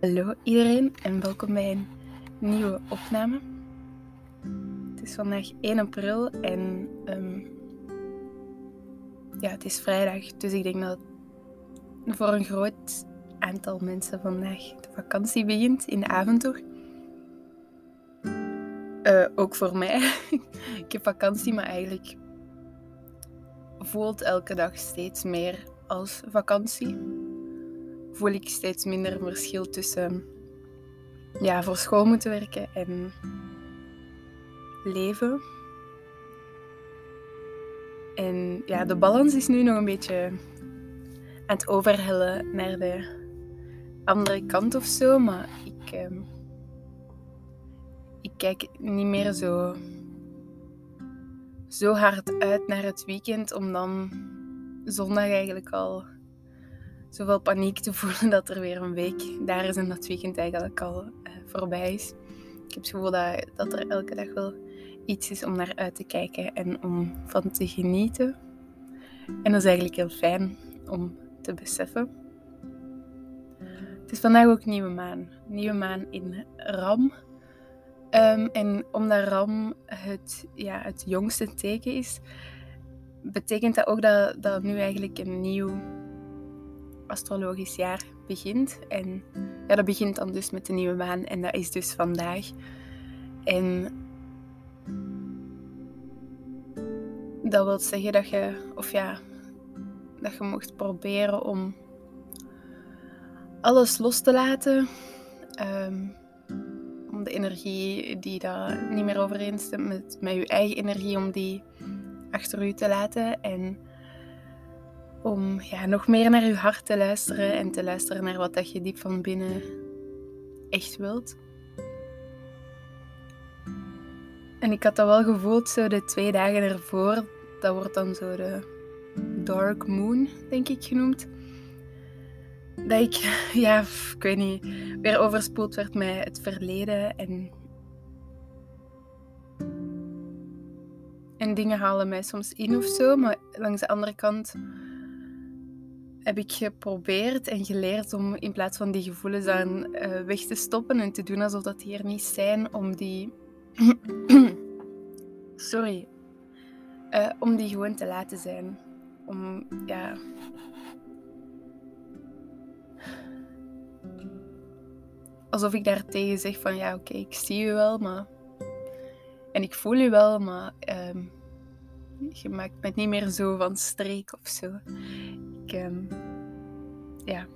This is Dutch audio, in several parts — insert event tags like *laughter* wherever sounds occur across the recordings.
Hallo iedereen en welkom bij een nieuwe opname. Het is vandaag 1 april en ehm, ja, het is vrijdag, dus ik denk dat voor een groot aantal mensen vandaag de vakantie begint in de avond toch. Eh, ook voor mij. *laughs* ik heb vakantie, maar eigenlijk voelt elke dag steeds meer als vakantie. Voel ik steeds minder verschil tussen ja, voor school moeten werken en leven. En ja, de balans is nu nog een beetje aan het overhellen naar de andere kant of zo, maar ik, ehm, ik kijk niet meer zo, zo hard uit naar het weekend om dan zondag eigenlijk al zoveel paniek te *laughs* voelen dat er weer een week daar is en dat weekend eigenlijk al uh, voorbij is. Ik heb het gevoel dat, dat er elke dag wel iets is om naar uit te kijken en om van te genieten. En dat is eigenlijk heel fijn om te beseffen. Het is vandaag ook nieuwe maan. Nieuwe maan in Ram. Um, en omdat Ram het, ja, het jongste teken is, betekent dat ook dat, dat nu eigenlijk een nieuw astrologisch jaar begint. En ja, dat begint dan dus met de nieuwe maan en dat is dus vandaag. En dat wil zeggen dat je, of ja, dat je mocht proberen om alles los te laten. Ehm, om de energie die daar niet meer overeenstemt met, met je eigen energie, om die achter u te laten. En om ja, nog meer naar je hart te luisteren en te luisteren naar wat dat je diep van binnen echt wilt. En ik had dat wel gevoeld zo de twee dagen ervoor. Dat wordt dan zo de Dark Moon, denk ik, genoemd. Dat ik, *laughs* ja, ik weet niet, weer overspoeld werd met het verleden en En dingen halen mij soms in of zo, maar langs de andere kant heb ik geprobeerd en geleerd om in plaats van die gevoelens aan uh, weg te stoppen en te doen alsof dat die er niet zijn, om die. *clears throat* Sorry. Uh, om die gewoon te laten zijn. Om, ja. Alsof ik daartegen zeg van ja, oké, ik zie je wel, maar. En ik voel je wel, maar. Uh, je maakt me niet meer zo van streek of zo. Ik, um, ja.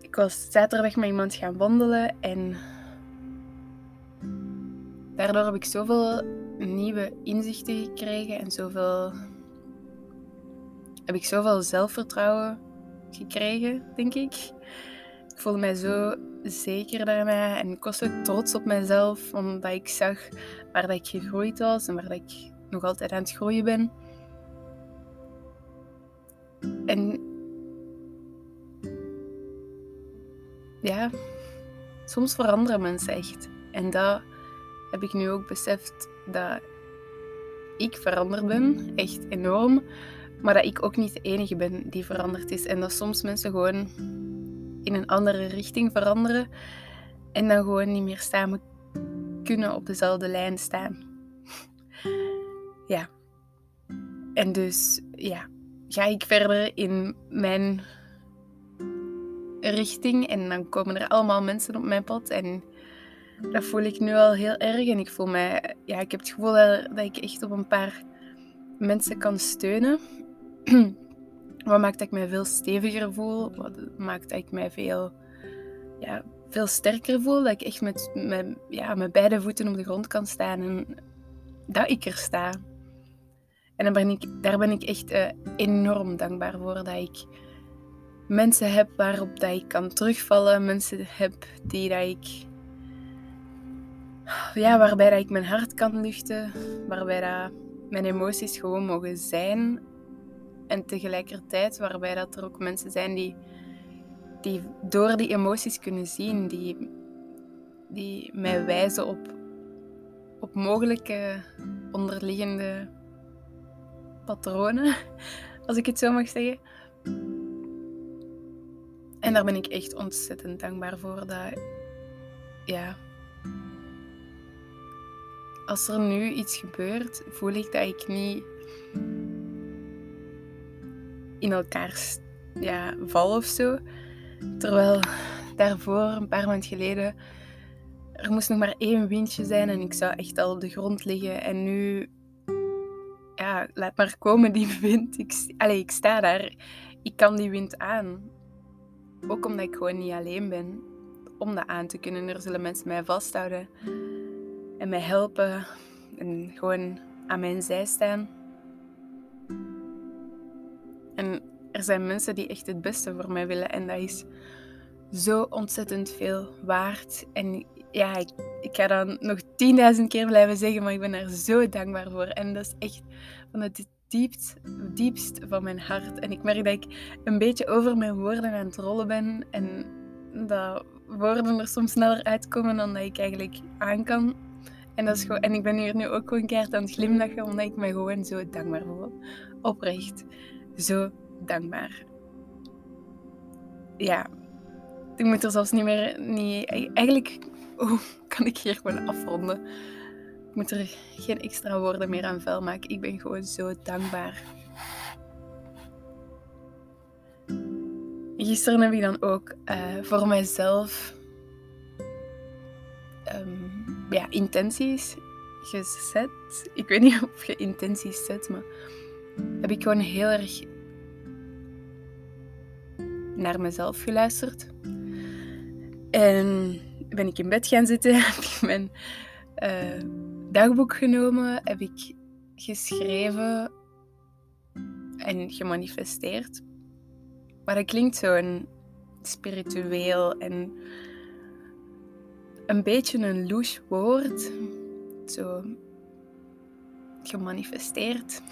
Ik was zaterdag met iemand gaan wandelen en daardoor heb ik zoveel nieuwe inzichten gekregen en zoveel heb ik zoveel zelfvertrouwen gekregen, denk ik. Ik voelde mij zo zeker daarna en ik was zo trots op mezelf, omdat ik zag waar dat ik gegroeid was en waar dat ik nog altijd aan het groeien ben. En ja, soms veranderen mensen echt. En dat heb ik nu ook beseft dat ik veranderd ben, echt enorm. Maar dat ik ook niet de enige ben die veranderd is. En dat soms mensen gewoon in een andere richting veranderen. En dan gewoon niet meer samen kunnen op dezelfde lijn staan. *laughs* ja. En dus, ja, ga ik verder in mijn richting en dan komen er allemaal mensen op mijn pad en dat voel ik nu al heel erg en ik voel mij, ja, ik heb het gevoel dat, ik echt op een paar mensen kan steunen. *clears throat* Wat maakt dat ik mij veel steviger voel, wat maakt dat ik mij veel, ja, veel sterker voel, dat ik echt met, met, ja, met beide voeten op de grond kan staan en dat ik er sta. En dan ben ik, daar ben ik echt uh, enorm dankbaar voor dat ik mensen heb waarop dat ik kan terugvallen, mensen heb die dat ik, ja, waarbij dat ik mijn hart kan luchten, waarbij dat mijn emoties gewoon mogen zijn en tegelijkertijd waarbij dat er ook mensen zijn die, die door die emoties kunnen zien, die, die mij wijzen op, op mogelijke onderliggende patronen, als ik het zo mag zeggen. En daar ben ik echt ontzettend dankbaar voor. Dat, ja, als er nu iets gebeurt, voel ik dat ik niet in elkaar ja, val of zo. Terwijl daarvoor, een paar maanden geleden, er moest nog maar één windje zijn en ik zou echt al op de grond liggen. En nu, ja, laat maar komen die *laughs* wind. Ik, allez, ik sta daar. Ik kan die wind aan. Ook omdat ik gewoon niet alleen ben om dat aan te kunnen. Er zullen mensen mij vasthouden en mij helpen en gewoon aan mijn zij staan. En er zijn mensen die echt het beste voor mij willen en dat is zo ontzettend veel waard. En ja, ik, ga dan nog tienduizend keer blijven zeggen, maar ik ben daar zo dankbaar voor. En dat is echt van het diepst, diepst van mijn hart. En ik merk dat ik een beetje over mijn woorden aan het rollen ben en dat woorden er soms sneller uitkomen dan dat ik eigenlijk aan kan. En, dat is gewoon, en ik ben hier nu ook gewoon keihard aan het glimlachen, omdat ik me gewoon zo dankbaar voel. Oprecht. Zo dankbaar. Ja. Ik moet er zelfs niet meer... Niet, eigenlijk oh, kan ik hier gewoon afronden. Ik moet er geen extra woorden meer aan vuil maken. Ik ben gewoon zo dankbaar. Gisteren heb ik dan ook uh, voor mijzelf um, ja, intenties gezet. Ik weet niet of je intenties zet, maar heb ik gewoon heel erg naar mezelf geluisterd. En ben ik in bed gaan zitten, *laughs* heb ik mijn uh, dagboek genomen, heb ik geschreven en gemanifesteerd. Maar dat klinkt zo spiritueel en een beetje een louche woord. Zo gemanifesteerd.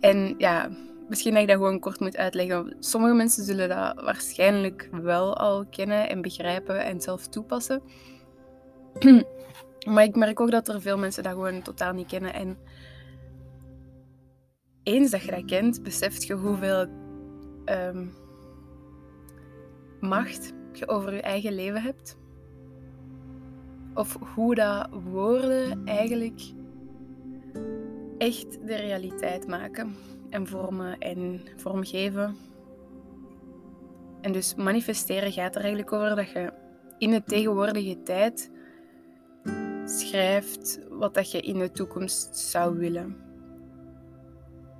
En ja, misschien dat ik dat gewoon kort moet uitleggen. Sommige mensen zullen dat waarschijnlijk wel al kennen en begrijpen en zelf toepassen. *clears throat* maar ik merk ook dat er veel mensen dat gewoon totaal niet kennen. En eens dat je dat kent, beseft je hoeveel um, macht je over je eigen leven hebt. Of hoe dat woorden eigenlijk echt de realiteit maken en vormen en vormgeven. En dus manifesteren gaat er eigenlijk over dat je in de tegenwoordige tijd schrijft wat dat je in de toekomst zou willen.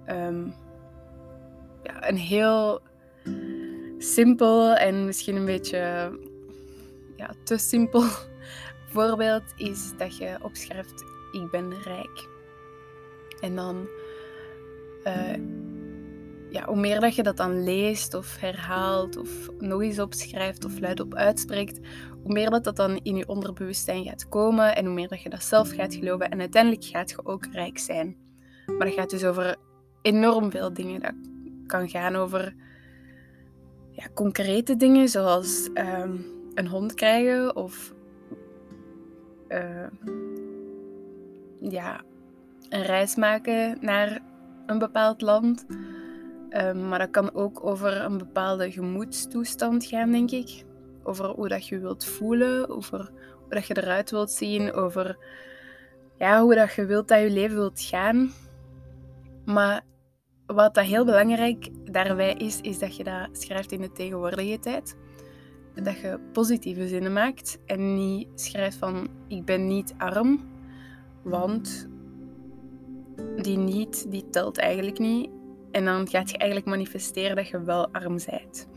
Um, ja, een heel simpel en misschien een beetje ja, te simpel *laughs* voorbeeld is dat je opschrijft: Ik ben rijk. En dan, uh, ja, hoe meer dat je dat dan leest of herhaalt of nog eens opschrijft of luidop uitspreekt, hoe meer dat dat dan in je onderbewustzijn gaat komen en hoe meer dat je dat zelf gaat geloven. En uiteindelijk gaat je ook rijk zijn. Maar dat gaat dus over enorm veel dingen. Dat kan gaan over ja, concrete dingen zoals um, een hond krijgen of uh, ja, een reis maken naar een bepaald land. Um, maar dat kan ook over een bepaalde gemoedstoestand gaan, denk ik. Over hoe dat je wilt voelen, over hoe dat je eruit wilt zien, over ja, hoe dat je wilt dat je leven wilt gaan. Maar wat dat heel belangrijk daarbij is, is dat je dat schrijft in de tegenwoordige tijd. Dat je positieve zinnen maakt en niet schrijft van ik ben niet arm, want die niet, die telt eigenlijk niet. En dan gaat je eigenlijk manifesteren dat je wel arm bent.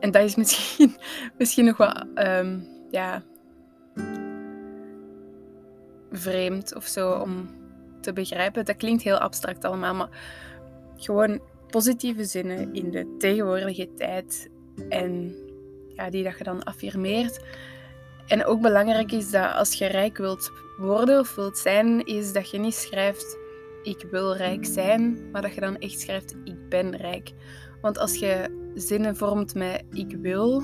En dat is misschien, *laughs* misschien nog wat um, ja, vreemd of zo om te begrijpen. Dat klinkt heel abstract allemaal, maar gewoon positieve zinnen in de tegenwoordige tijd en ja, die dat je dan affirmeert. En ook belangrijk is dat als je rijk wilt worden of wilt zijn, is dat je niet schrijft ik wil rijk zijn, maar dat je dan echt schrijft ik ben rijk. Want als je zinnen vormt met ik wil,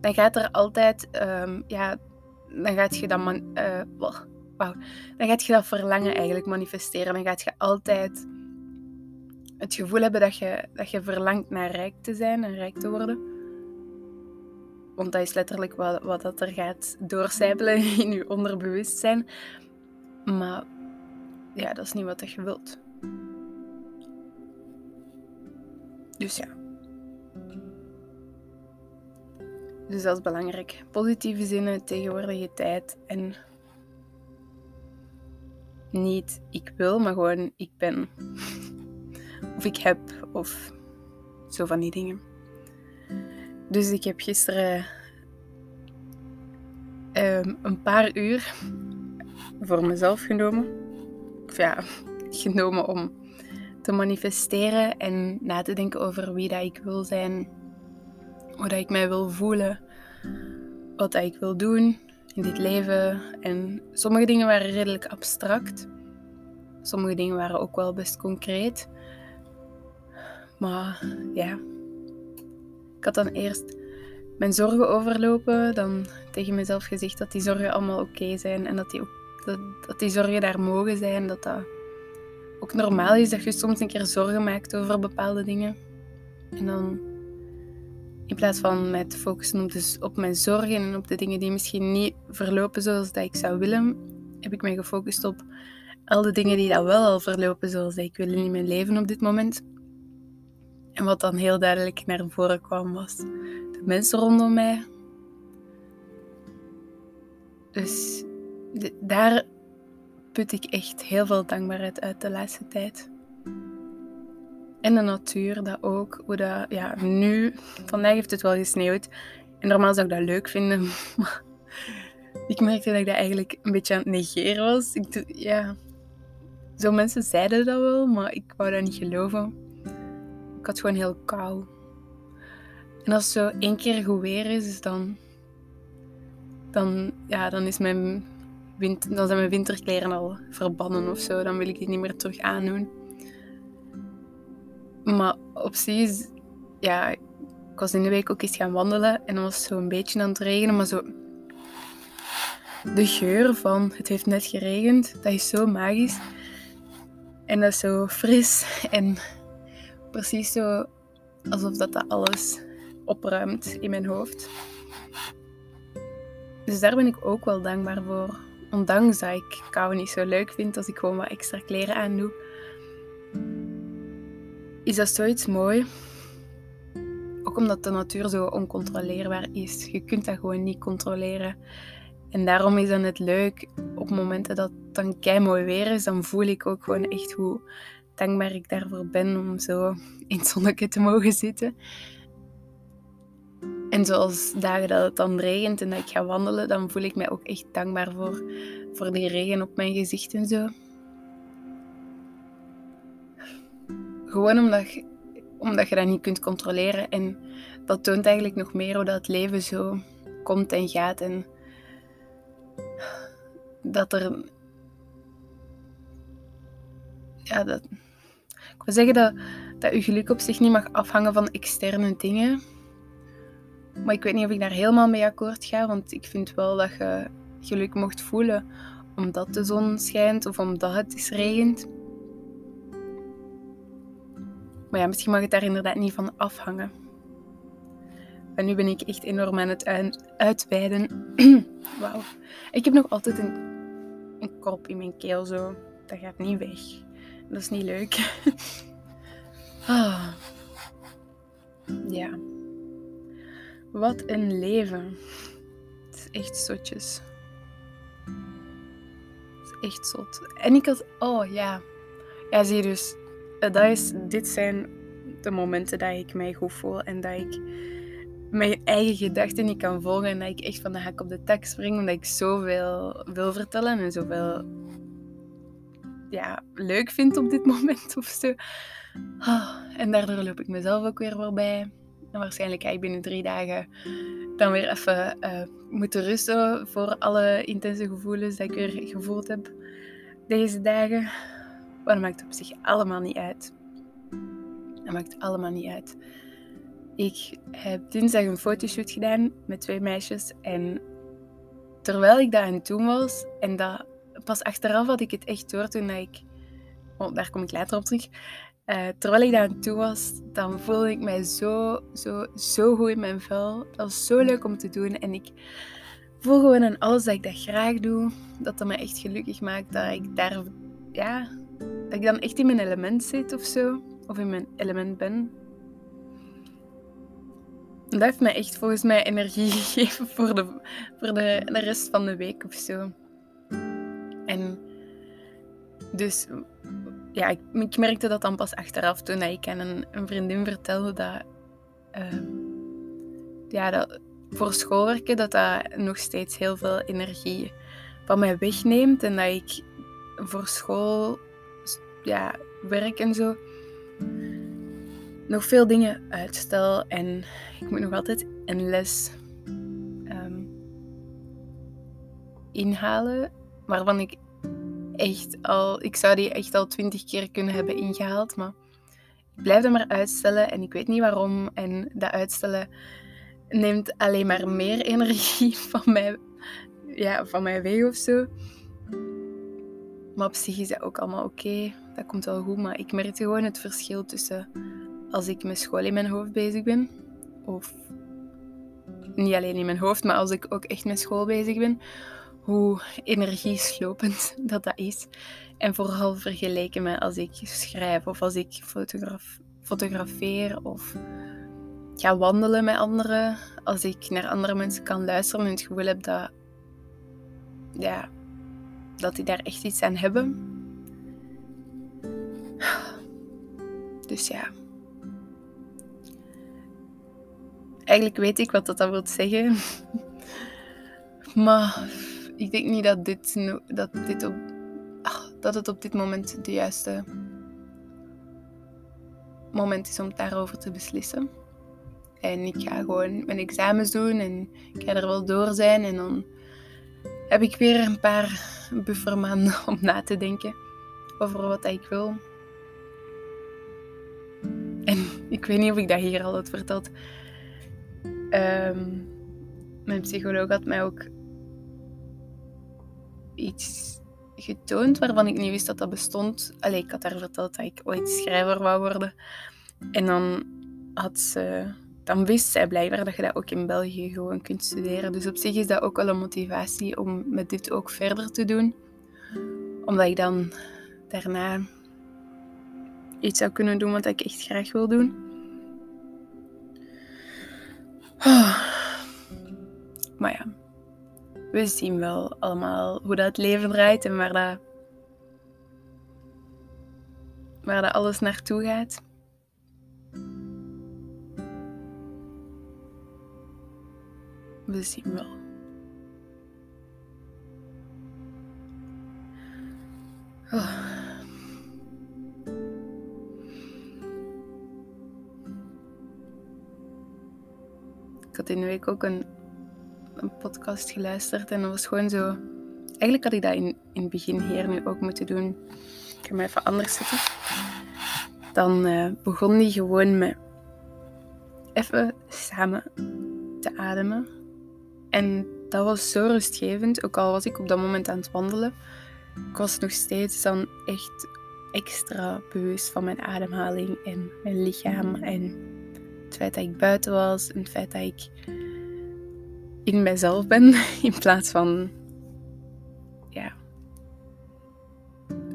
dan gaat er altijd, um, ja, dan gaat je dat man, uh, wauw, dan gaat je dat verlangen eigenlijk manifesteren. Dan gaat je altijd het gevoel hebben dat je, dat je verlangt naar rijk te zijn en rijk te worden. Want dat is letterlijk wat, wat dat er gaat doorcijpelen *laughs* in je onderbewustzijn. Maar ja, dat is niet wat je wilt. Dus ja. Dus dat is belangrijk. Positieve zinnen, tegenwoordige tijd en niet ik wil, maar gewoon ik ben. *laughs* Of ik heb, of zo van die dingen. Dus ik heb gisteren ehm, een paar uur voor mezelf genomen. Of ja, *laughs* genomen om te manifesteren en na te denken over wie dat ik wil zijn, hoe dat ik mij wil voelen, wat dat ik wil doen in dit leven. En sommige dingen waren redelijk abstract. Sommige dingen waren ook wel best concreet. Maar ja, had dan eerst mijn zorgen overlopen, dan tegen mezelf gezegd dat die zorgen allemaal oké zijn en dat die, dat, dat die zorgen daar mogen zijn, dat dat ook normaal is dat je soms een keer zorgen maakt over bepaalde dingen. En dan in plaats van mij te focussen op, dus op mijn zorgen en op de dingen die misschien niet verlopen zoals dat ik zou willen, heb ik mij gefocust op al de dingen die dat wel al verlopen zoals ik wil in mijn leven op dit moment. En wat dan heel duidelijk naar voren kwam was de mensen rondom mij. Dus daar put ik echt heel veel dankbaarheid uit de laatste tijd. En de natuur, dat ook. Hoe dat, ja, nu, vandaag heeft het wel gesneeuwd. En normaal zou ik dat leuk vinden. *laughs* Maar ik merkte dat ik dat eigenlijk een beetje aan het negeren was. Ik, ja, zo mensen zeiden dat wel, maar ik wou dat niet geloven. Ik had gewoon heel kou. En als het zo één keer goed weer is, dan, dan, ja, dan, is mijn winter, dan zijn mijn winterkleren al verbannen of zo. Dan wil ik die niet meer terug aandoen. Maar op ja, ik was in de week ook eens gaan wandelen en dan was het zo een beetje aan het regenen, maar zo de geur van het heeft net geregend, dat is zo magisch. En dat is zo fris en precies zo alsof dat, dat alles opruimt in mijn hoofd. Dus daar ben ik ook wel dankbaar voor. Ondanks dat ik kou niet zo leuk vind als ik gewoon wat extra kleren aandoe. Is dat zoiets mooi? Ook omdat de natuur zo oncontroleerbaar is. Je kunt dat gewoon niet controleren. En daarom is dan het leuk op momenten dat het dan kei mooi weer is, dan voel ik ook gewoon echt hoe dankbaar ik daarvoor ben om zo in het zonnetje te mogen zitten. En zoals dagen dat het dan regent en dat ik ga wandelen, dan voel ik mij ook echt dankbaar voor, voor die regen op mijn gezicht en zo. Gewoon omdat je, omdat je dat niet kunt controleren. En dat toont eigenlijk nog meer hoe dat het leven zo komt en gaat. En dat er. Ja, dat. Wil zeggen dat, dat je geluk op zich niet mag afhangen van externe dingen. Maar ik weet niet of ik daar helemaal mee akkoord ga, want ik vind wel dat je geluk mocht voelen omdat de zon schijnt of omdat het is regent. Maar ja, misschien mag het daar inderdaad niet van afhangen. En nu ben ik echt enorm aan het uitweiden. *clears throat* Wauw. Ik heb nog altijd een, een korp in mijn keel zo. Dat gaat niet weg. Dat is niet leuk. *laughs* ah. Ja. Wat een leven. Het is echt zotjes. Het is echt zot. En ik had... Oh ja. Ja, zie je dus. Eh, dat is, dit zijn de momenten dat ik mij goed voel en dat ik mijn eigen gedachten niet kan volgen en dat ik echt van de hak op de tak spring omdat ik zoveel wil vertellen en zoveel ja, leuk vind op dit *laughs* moment of zo. Ah, en daardoor loop ik mezelf ook weer voorbij. En waarschijnlijk ga ik binnen drie dagen dan weer even uh, moeten rusten voor alle intense gevoelens die ik weer gevoeld heb deze dagen. Maar dat maakt op zich allemaal niet uit. Dat maakt allemaal niet uit. Ik heb dinsdag een fotoshoot gedaan met twee meisjes. En terwijl ik daar aan het doen was, en dat pas achteraf had ik het echt door toen ik. Oh, daar kom ik later op terug. uh, terwijl ik daar aan toe was, dan voelde ik mij zo, zo, zo goed in mijn vel. Dat was zo leuk om te doen. En ik voel gewoon aan alles dat ik dat graag doe, dat dat me echt gelukkig maakt. Dat ik daar, ja, dat ik dan echt in mijn element zit of zo. Of in mijn element ben. Dat heeft mij echt volgens mij energie *laughs* gegeven voor de, voor de, de rest van de week of zo. En dus ja, ik, ik, merkte dat dan pas achteraf toen ik aan een, vriendin vertelde dat, uh, ja, dat voor schoolwerken dat dat nog steeds heel veel energie van mij wegneemt en dat ik voor school, ja, werk en zo nog veel dingen uitstel en ik moet nog altijd een les um, inhalen waarvan ik echt al, ik zou die echt al twintig keer kunnen hebben ingehaald, maar ik blijf dat maar uitstellen en ik weet niet waarom. En dat uitstellen neemt alleen maar meer energie *laughs* van mij, ja, van mij weg of zo. Maar op zich is dat ook allemaal oké. Dat komt wel goed. Maar ik merkte gewoon het verschil tussen als ik met school in mijn hoofd bezig ben. Of niet alleen in mijn hoofd, maar als ik ook echt met school bezig ben hoe energieslopend *laughs* dat dat is. En vooral vergeleken met als ik schrijf of als ik fotograf, fotografeer of ga wandelen met anderen. Als ik naar andere mensen kan luisteren en het gevoel heb dat, ja, dat die daar echt iets aan hebben. *sighs* Dus ja. Eigenlijk weet ik wat dat, dat wil zeggen. *laughs* maar ik denk niet dat, dit, dat, dit op, ach, dat het op dit moment de juiste moment is om daarover te beslissen. En ik ga gewoon mijn examens doen en ik ga er wel door zijn. En dan heb ik weer een paar buffermaanden *laughs* om na te denken over wat ik wil. En ik weet niet of ik dat hier al had verteld. Um, mijn psycholoog had mij ook iets getoond waarvan ik niet wist dat dat bestond. Allee, ik had haar verteld dat ik ooit schrijver wou worden. En dan had ze... Dan wist zij blijkbaar dat je dat ook in België gewoon kunt studeren. Dus op zich is dat ook wel een motivatie om met dit ook verder te doen. Omdat ik dan daarna iets zou kunnen doen wat ik echt graag wil doen. Maar ja, we zien wel allemaal hoe dat leven draait en waar dat, waar dat alles naartoe gaat. We zien wel. Oh. Ik had in de week ook een een podcast geluisterd en dat was gewoon zo. Eigenlijk had ik dat in, in het begin hier nu ook moeten doen. Ik ga me even anders zetten. Dan uh, begon die gewoon met even samen te ademen. En dat was zo rustgevend, ook al was ik op dat moment aan het wandelen. Ik was nog steeds dan echt extra bewust van mijn ademhaling en mijn lichaam. En het feit dat ik buiten was en het feit dat ik in mijzelf ben *laughs* in plaats van ja,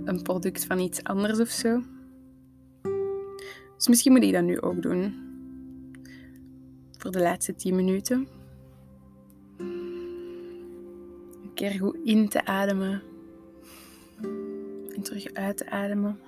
een product van iets anders of zo. Dus misschien moet ik dat nu ook doen. Voor de laatste 10 minuten. Een keer goed in te ademen. En terug uit te ademen.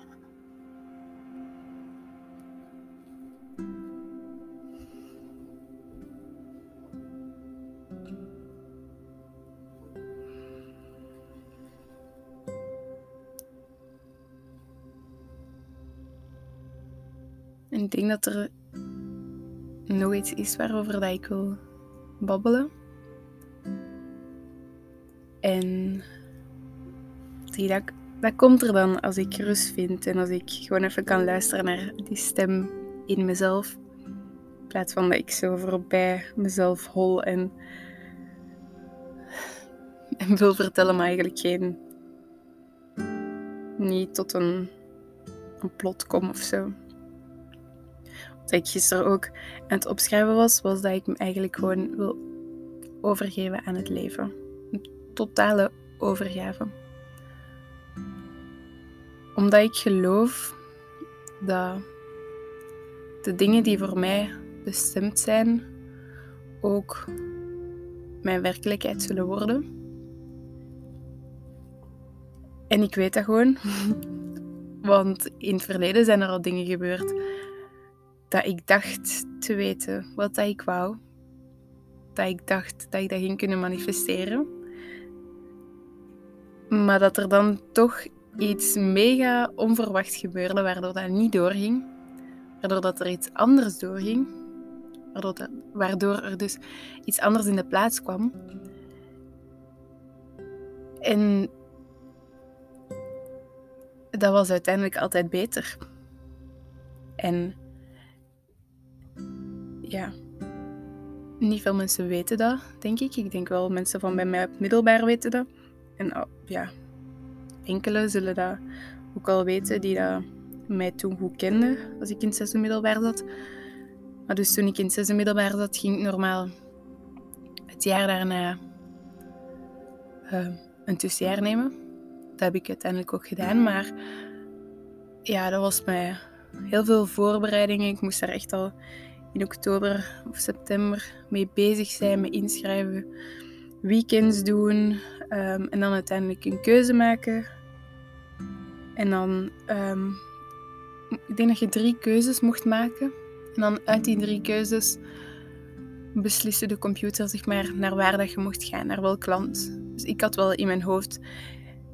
Ik denk dat er nog iets is waarover dat ik wil babbelen. En dat, dat komt er dan als ik rust vind en als ik gewoon even kan luisteren naar die stem in mezelf. In plaats van dat ik zo voorbij mezelf hol en, en wil vertellen, maar eigenlijk geen. niet tot een een plot kom of zo. Ik gisteren ook aan het opschrijven was, was dat ik me eigenlijk gewoon wil overgeven aan het leven. Een totale overgave. Omdat ik geloof dat de dingen die voor mij bestemd zijn ook mijn werkelijkheid zullen worden. En ik weet dat gewoon. *laughs* Want in het verleden zijn er al dingen gebeurd dat ik dacht te weten wat dat ik wou. Dat ik dacht dat ik dat ging kunnen manifesteren. Maar dat er dan toch iets mega onverwacht gebeurde, waardoor dat niet doorging. Waardoor dat er iets anders doorging. Waardoor, waardoor er dus iets anders in de plaats kwam. En dat was uiteindelijk altijd beter. En ja, niet veel mensen weten dat, denk ik. Ik denk wel mensen van bij mij op middelbaar weten dat. En oh, ja, enkele zullen dat ook al weten die dat mij toen goed kenden als ik in het zesde middelbaar zat. Maar dus toen ik in het zesde middelbaar zat, ging ik normaal het jaar daarna uh, een tussenjaar nemen. Dat heb ik uiteindelijk ook gedaan, maar ja, dat was mij heel veel voorbereidingen. Ik moest daar echt al in oktober of september mee bezig zijn, met inschrijven, weekends doen um, en dan uiteindelijk een keuze maken. En dan, um, ik denk dat je drie keuzes mocht maken. En dan uit die drie keuzes besliste de computer zeg maar, naar waar dat je mocht gaan, naar welk land. Dus ik had wel in mijn hoofd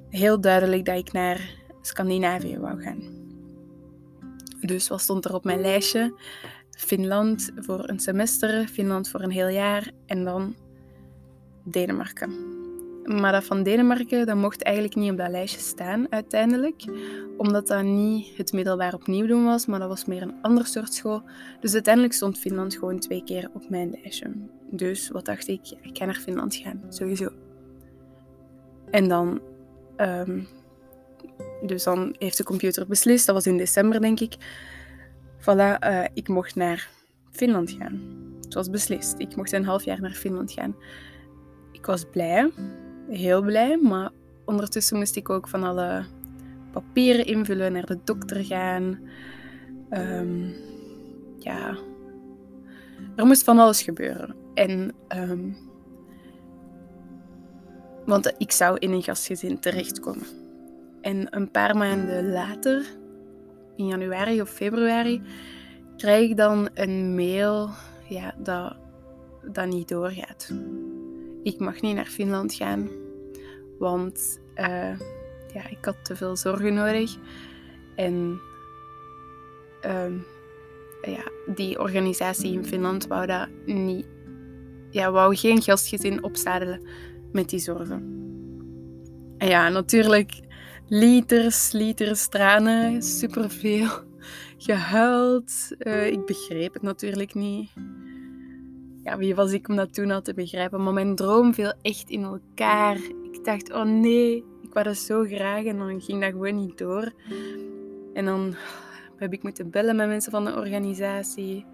heel duidelijk dat ik naar Scandinavië wou gaan. Dus wat stond er op mijn lijstje? Finland voor een semester, Finland voor een heel jaar en dan Denemarken. Maar dat van Denemarken, dat mocht eigenlijk niet op dat lijstje staan uiteindelijk, omdat dat niet het middelbaar opnieuw doen was, maar dat was meer een ander soort school. Dus uiteindelijk stond Finland gewoon twee keer op mijn lijstje. Dus wat dacht ik? Ik ga naar Finland gaan, sowieso. En dan, um, dus dan heeft de computer beslist, dat was in december denk ik, Voilà, uh, ik mocht naar Finland gaan. Het was beslist. Ik mocht een half jaar naar Finland gaan. Ik was blij, heel blij, maar ondertussen moest ik ook van alle papieren invullen, naar de dokter gaan. Um, ja, er moest van alles gebeuren. En, um, want ik zou in een gastgezin terechtkomen. En een paar maanden later in januari of februari, krijg ik dan een mail ja, dat, dat niet doorgaat. Ik mag niet naar Finland gaan, want uh, ja, ik had te veel zorgen nodig. En uh, ja, die organisatie in Finland wou dat niet, ja, wou geen gastgezin opzadelen met die zorgen. En ja, natuurlijk liters, liters tranen, superveel gehuild. Uh, ik begreep het natuurlijk niet. Ja, wie was ik om dat toen al te begrijpen? Maar mijn droom viel echt in elkaar. Ik dacht, oh nee, ik wou dat zo graag en dan ging dat gewoon niet door. En dan heb ik moeten bellen met mensen van de organisatie.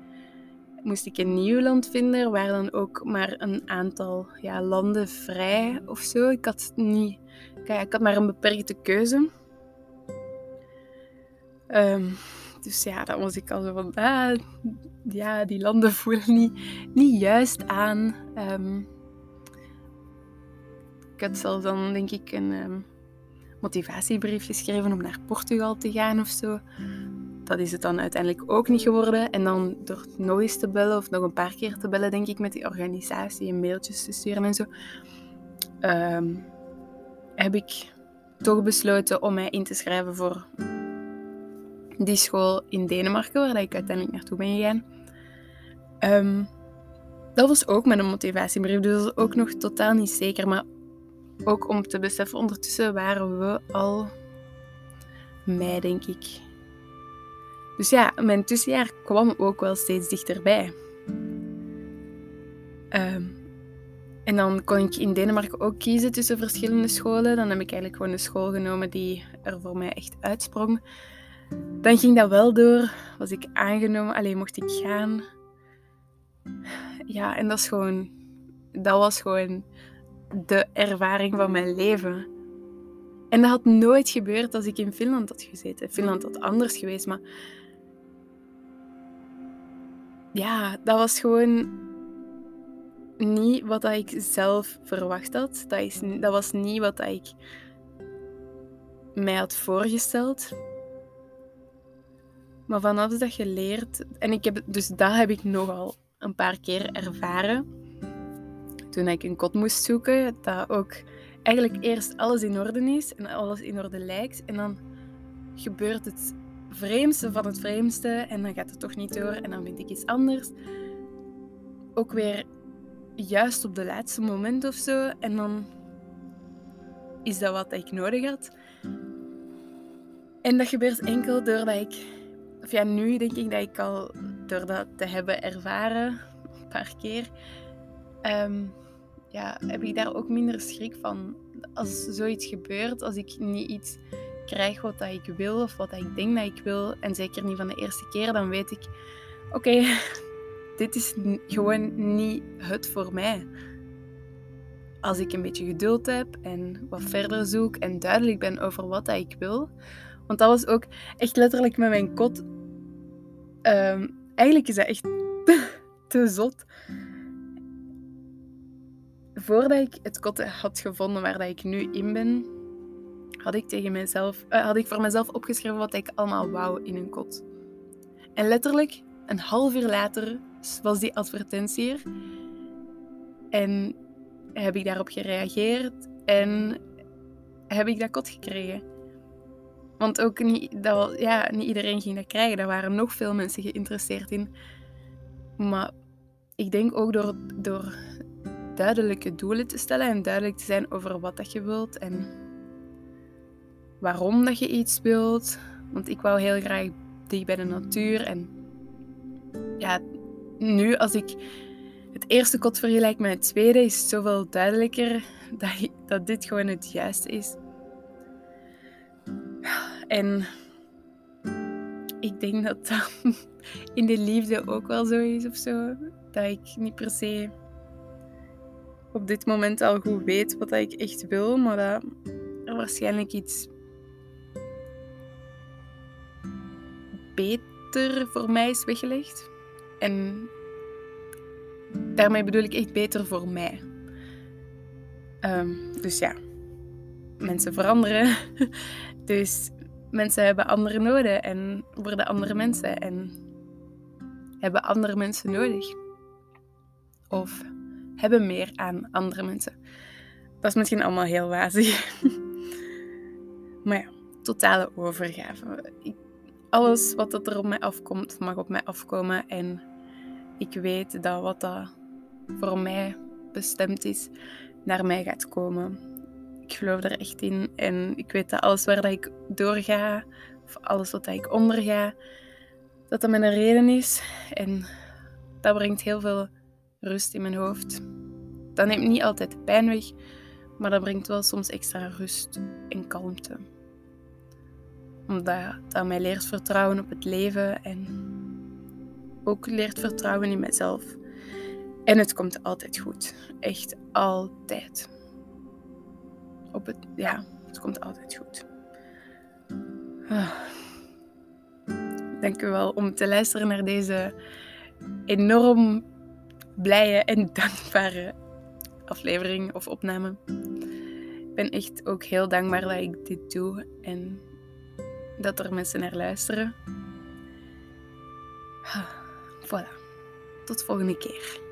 Moest ik een nieuw land vinden waar dan ook maar een aantal ja, landen vrij of zo. Ik had niet Ik had maar een beperkte keuze. Um, dus ja, dan was ik al zo van, ah, ja, die landen *laughs* voelen niet, niet juist aan. Um, ik had zelfs dan, denk ik, een um, motivatiebrief geschreven om naar Portugal te gaan of zo. Dat is het dan uiteindelijk ook niet geworden. En dan door nog te bellen, of nog een paar keer te bellen, denk ik, met die organisatie en mailtjes te sturen en zo. Heb ik toch besloten om mij in te schrijven voor die school in Denemarken, waar ik uiteindelijk naartoe ben gegaan. Ehm, dat was ook met een motivatiebrief, dus dat is ook nog totaal niet zeker. Maar ook om te beseffen, ondertussen waren we al mei, denk ik. Dus ja, mijn tussenjaar kwam ook wel steeds dichterbij. Um, en dan kon ik in Denemarken ook kiezen tussen verschillende scholen. Dan heb ik eigenlijk gewoon een school genomen die er voor mij echt uitsprong. Dan ging dat wel door. Was ik aangenomen. Alleen mocht ik gaan. Ja, en dat is gewoon... Dat was gewoon de ervaring van mijn leven. En dat had nooit gebeurd als ik in Finland had gezeten. Finland had anders geweest, maar... Ja, dat was gewoon niet wat ik zelf verwacht had. Dat, is, dat was niet wat ik mij had voorgesteld. Maar vanaf dat je leert, en ik heb, dus dat heb ik nogal een paar keer ervaren. Toen ik een kot moest zoeken, dat ook eigenlijk eerst alles in orde is en alles in orde lijkt. En dan gebeurt het vreemdste van het vreemdste en dan gaat het toch niet door en dan vind ik iets anders. Ook weer juist op de laatste moment of zo. En dan is dat wat ik nodig had. En dat gebeurt enkel doordat ik, of ja, nu denk ik dat ik al door dat te hebben ervaren, een paar keer, ehm, ja, heb ik daar ook minder schrik van. Als zoiets gebeurt, als ik niet iets krijg wat ik wil of wat ik denk dat ik wil, en zeker niet van de eerste keer, dan weet ik, oké, *laughs* dit is gewoon niet het voor mij. Als ik een beetje geduld heb en wat verder zoek en duidelijk ben over wat ik wil. Want dat was ook echt letterlijk met mijn kot. Ehm, eigenlijk is dat echt *laughs* te zot. Voordat ik het kot had gevonden waar dat ik nu in ben, had ik, tegen mezelf, uh, had ik voor mezelf opgeschreven wat ik allemaal wou in een kot. En letterlijk een half uur later was die advertentie er. En heb ik daarop gereageerd en heb ik dat kot gekregen. Want ook niet, dat, ja, niet iedereen ging dat krijgen. Daar waren nog veel mensen geïnteresseerd in. Maar ik denk ook door, door duidelijke doelen te stellen en duidelijk te zijn over wat dat je wilt en waarom dat je iets wilt. Want ik wou heel graag dicht bij de natuur en ja, nu als ik het eerste kot vergelijk met het tweede, is het zoveel duidelijker dat, dat dit gewoon het juiste is. En ik denk dat dat *laughs* in de liefde ook wel zo is of zo. Dat ik niet per se op dit moment al goed weet wat ik echt wil, maar dat er waarschijnlijk iets beter voor mij is weggelegd. En daarmee bedoel ik echt beter voor mij. Ehm, dus ja, mensen veranderen. *laughs* dus mensen hebben andere noden en worden andere mensen en hebben andere mensen nodig. Of hebben meer aan andere mensen. Dat is misschien allemaal heel wazig. *laughs* maar ja, totale overgave. Ik, alles wat er op mij afkomt, mag op mij afkomen. En ik weet dat wat dat voor mij bestemd is, naar mij gaat komen. Ik geloof er echt in. En ik weet dat alles waar dat ik doorga, of alles wat ik onderga, dat dat een reden is. En dat brengt heel veel rust in mijn hoofd. Dat neemt niet altijd pijn weg, maar dat brengt wel soms extra rust en kalmte. Omdat dat mij leert vertrouwen op het leven en ook leert vertrouwen in mezelf. En het komt altijd goed. Echt altijd. Op het, ja, het komt altijd goed. Ah. Dank u wel om te luisteren naar deze enorm blije en *laughs* dankbare aflevering of opname. Ik ben echt ook heel dankbaar dat ik dit doe en dat er mensen naar luisteren. Voilà. Tot volgende keer.